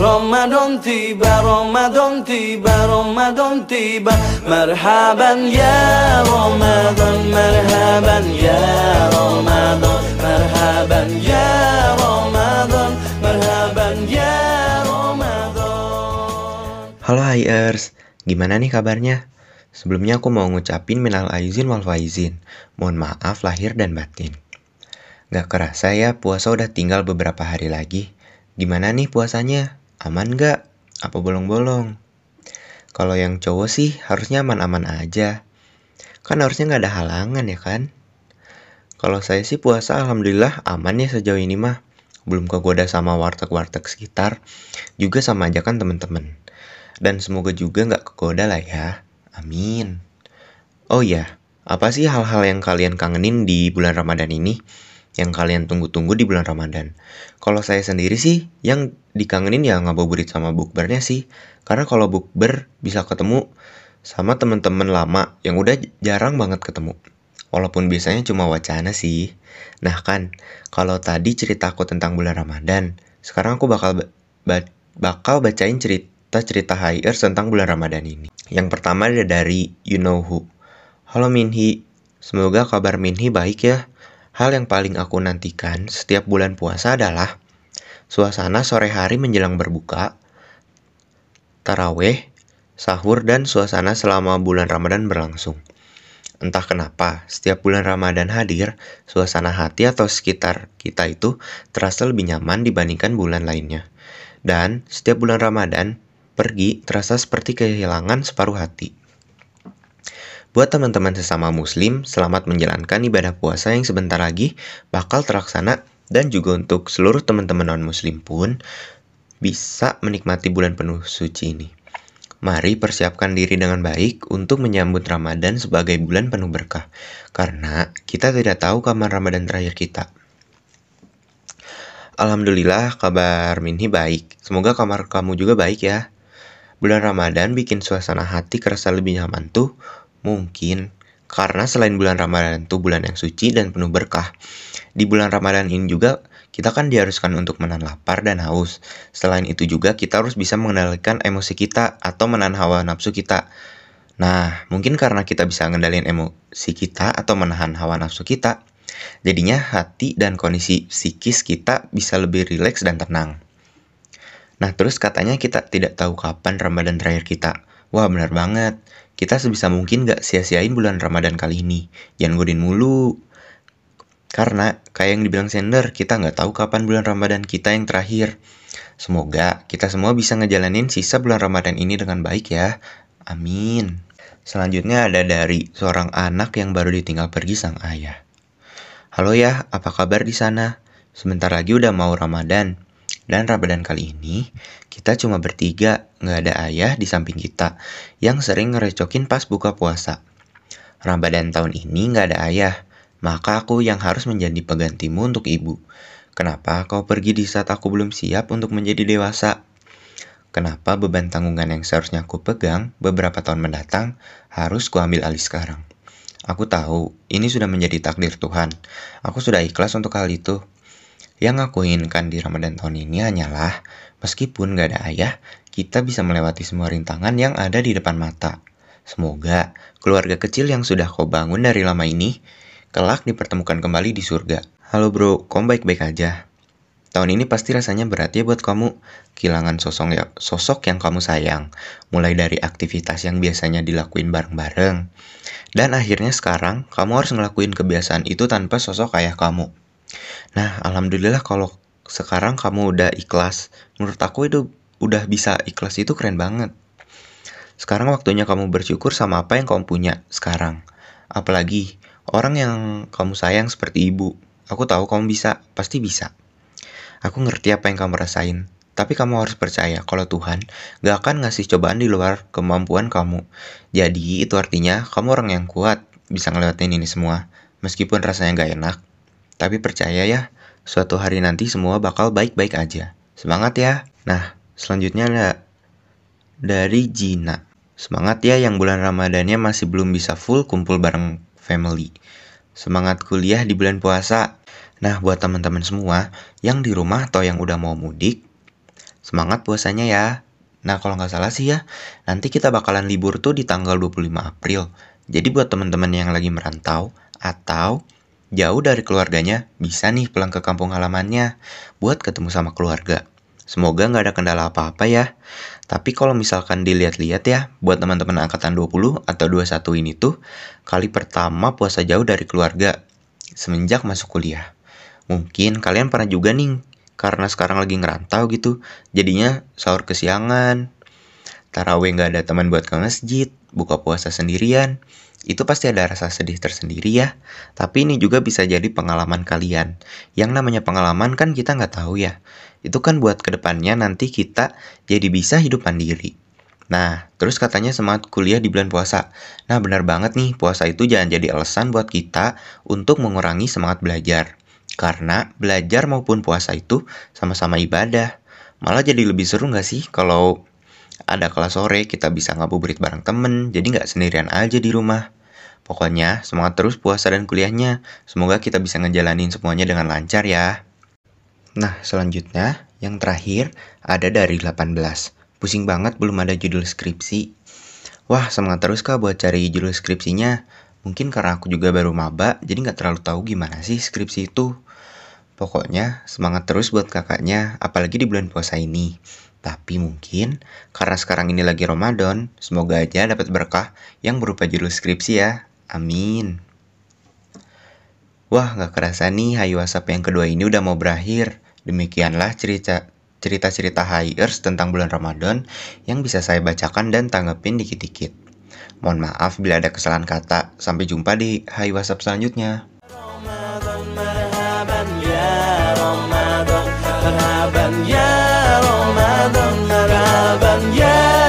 Ramadan tiba, Ramadan tiba, Ramadan tiba Marhaban ya Ramadan, marhaban ya Ramadan Marhaban ya Ramadan, marhaban ya Ramadan Halo Hiers, gimana nih kabarnya? Sebelumnya aku mau ngucapin minal aizin wal faizin. Mohon maaf lahir dan batin. Gak kerasa ya puasa udah tinggal beberapa hari lagi. Gimana nih puasanya? Aman gak? Apa bolong-bolong? Kalau yang cowok sih harusnya aman-aman aja. Kan harusnya gak ada halangan ya kan? Kalau saya sih puasa alhamdulillah aman ya sejauh ini mah. Belum kegoda sama warteg-warteg sekitar. Juga sama aja kan temen-temen. Dan semoga juga gak kegoda lah ya. Amin. Oh ya, apa sih hal-hal yang kalian kangenin di bulan Ramadan ini? Yang kalian tunggu-tunggu di bulan Ramadan. Kalau saya sendiri sih, yang dikangenin ya ngabuburit sama bukbernya sih. Karena kalau bukber bisa ketemu sama temen-temen lama yang udah jarang banget ketemu. Walaupun biasanya cuma wacana sih. Nah kan, kalau tadi ceritaku tentang bulan Ramadan, sekarang aku bakal ba bakal bacain cerita-cerita hires tentang bulan Ramadan ini. Yang pertama ada dari You Know Who. Halo Minhi, semoga kabar Minhi baik ya. Hal yang paling aku nantikan setiap bulan puasa adalah suasana sore hari menjelang berbuka, taraweh, sahur, dan suasana selama bulan Ramadan berlangsung. Entah kenapa, setiap bulan Ramadan hadir, suasana hati atau sekitar kita itu terasa lebih nyaman dibandingkan bulan lainnya. Dan setiap bulan Ramadan pergi terasa seperti kehilangan separuh hati. Buat teman-teman sesama muslim, selamat menjalankan ibadah puasa yang sebentar lagi bakal terlaksana dan juga untuk seluruh teman-teman non-muslim pun bisa menikmati bulan penuh suci ini. Mari persiapkan diri dengan baik untuk menyambut Ramadan sebagai bulan penuh berkah, karena kita tidak tahu kapan Ramadan terakhir kita. Alhamdulillah kabar Minhi baik. Semoga kamar kamu juga baik ya. Bulan Ramadan bikin suasana hati kerasa lebih nyaman tuh Mungkin karena selain bulan Ramadan itu bulan yang suci dan penuh berkah. Di bulan Ramadan ini juga kita kan diharuskan untuk menahan lapar dan haus. Selain itu juga kita harus bisa mengendalikan emosi kita atau menahan hawa nafsu kita. Nah, mungkin karena kita bisa mengendalikan emosi kita atau menahan hawa nafsu kita, jadinya hati dan kondisi psikis kita bisa lebih rileks dan tenang. Nah, terus katanya kita tidak tahu kapan Ramadan terakhir kita. Wah, benar banget. Kita sebisa mungkin gak sia-siain bulan Ramadan kali ini. Jangan godin mulu. Karena kayak yang dibilang sender, kita nggak tahu kapan bulan Ramadan kita yang terakhir. Semoga kita semua bisa ngejalanin sisa bulan Ramadan ini dengan baik ya. Amin. Selanjutnya ada dari seorang anak yang baru ditinggal pergi sang ayah. Halo ya, apa kabar di sana? Sebentar lagi udah mau Ramadan. Dan Ramadan kali ini, kita cuma bertiga, nggak ada ayah di samping kita, yang sering ngerecokin pas buka puasa. Ramadan tahun ini nggak ada ayah, maka aku yang harus menjadi penggantimu untuk ibu. Kenapa kau pergi di saat aku belum siap untuk menjadi dewasa? Kenapa beban tanggungan yang seharusnya aku pegang beberapa tahun mendatang harus kuambil alih sekarang? Aku tahu ini sudah menjadi takdir Tuhan. Aku sudah ikhlas untuk hal itu. Yang aku inginkan di Ramadan tahun ini hanyalah, meskipun gak ada ayah, kita bisa melewati semua rintangan yang ada di depan mata. Semoga keluarga kecil yang sudah kau bangun dari lama ini, kelak dipertemukan kembali di surga. Halo bro, kamu baik-baik aja? Tahun ini pasti rasanya berat ya buat kamu, kehilangan sosok, ya, sosok yang kamu sayang, mulai dari aktivitas yang biasanya dilakuin bareng-bareng. Dan akhirnya sekarang, kamu harus ngelakuin kebiasaan itu tanpa sosok ayah kamu. Nah, alhamdulillah kalau sekarang kamu udah ikhlas. Menurut aku itu udah bisa ikhlas itu keren banget. Sekarang waktunya kamu bersyukur sama apa yang kamu punya sekarang. Apalagi orang yang kamu sayang seperti ibu. Aku tahu kamu bisa, pasti bisa. Aku ngerti apa yang kamu rasain. Tapi kamu harus percaya kalau Tuhan gak akan ngasih cobaan di luar kemampuan kamu. Jadi itu artinya kamu orang yang kuat bisa ngelewatin ini semua. Meskipun rasanya gak enak, tapi percaya ya, suatu hari nanti semua bakal baik-baik aja. Semangat ya. Nah, selanjutnya ada dari Jina. Semangat ya yang bulan Ramadannya masih belum bisa full kumpul bareng family. Semangat kuliah di bulan puasa. Nah, buat teman-teman semua yang di rumah atau yang udah mau mudik, Semangat puasanya ya. Nah kalau nggak salah sih ya, nanti kita bakalan libur tuh di tanggal 25 April. Jadi buat teman-teman yang lagi merantau atau jauh dari keluarganya, bisa nih pulang ke kampung halamannya buat ketemu sama keluarga. Semoga nggak ada kendala apa-apa ya. Tapi kalau misalkan dilihat-lihat ya, buat teman-teman angkatan 20 atau 21 ini tuh, kali pertama puasa jauh dari keluarga semenjak masuk kuliah. Mungkin kalian pernah juga nih karena sekarang lagi ngerantau gitu jadinya sahur kesiangan taraweh nggak ada teman buat ke masjid buka puasa sendirian itu pasti ada rasa sedih tersendiri ya. Tapi ini juga bisa jadi pengalaman kalian. Yang namanya pengalaman kan kita nggak tahu ya. Itu kan buat ke depannya nanti kita jadi bisa hidup mandiri. Nah, terus katanya semangat kuliah di bulan puasa. Nah, benar banget nih, puasa itu jangan jadi alasan buat kita untuk mengurangi semangat belajar. Karena belajar maupun puasa itu sama-sama ibadah. Malah jadi lebih seru nggak sih kalau ada kelas sore kita bisa ngabuburit bareng temen, jadi nggak sendirian aja di rumah. Pokoknya semangat terus puasa dan kuliahnya. Semoga kita bisa ngejalanin semuanya dengan lancar ya. Nah, selanjutnya yang terakhir ada dari 18. Pusing banget belum ada judul skripsi. Wah, semangat terus kak buat cari judul skripsinya. Mungkin karena aku juga baru maba, jadi nggak terlalu tahu gimana sih skripsi itu. Pokoknya semangat terus buat kakaknya, apalagi di bulan puasa ini. Tapi mungkin karena sekarang ini lagi Ramadan, semoga aja dapat berkah yang berupa judul skripsi ya. Amin. Wah, gak kerasa nih Hayu Asap yang kedua ini udah mau berakhir. Demikianlah cerita cerita-cerita hires tentang bulan Ramadan yang bisa saya bacakan dan tanggepin dikit-dikit. Mohon maaf bila ada kesalahan kata. Sampai jumpa di Hai WhatsApp selanjutnya. Ramadan, marhaban, ya Ramadan, marhaban, ya yeah.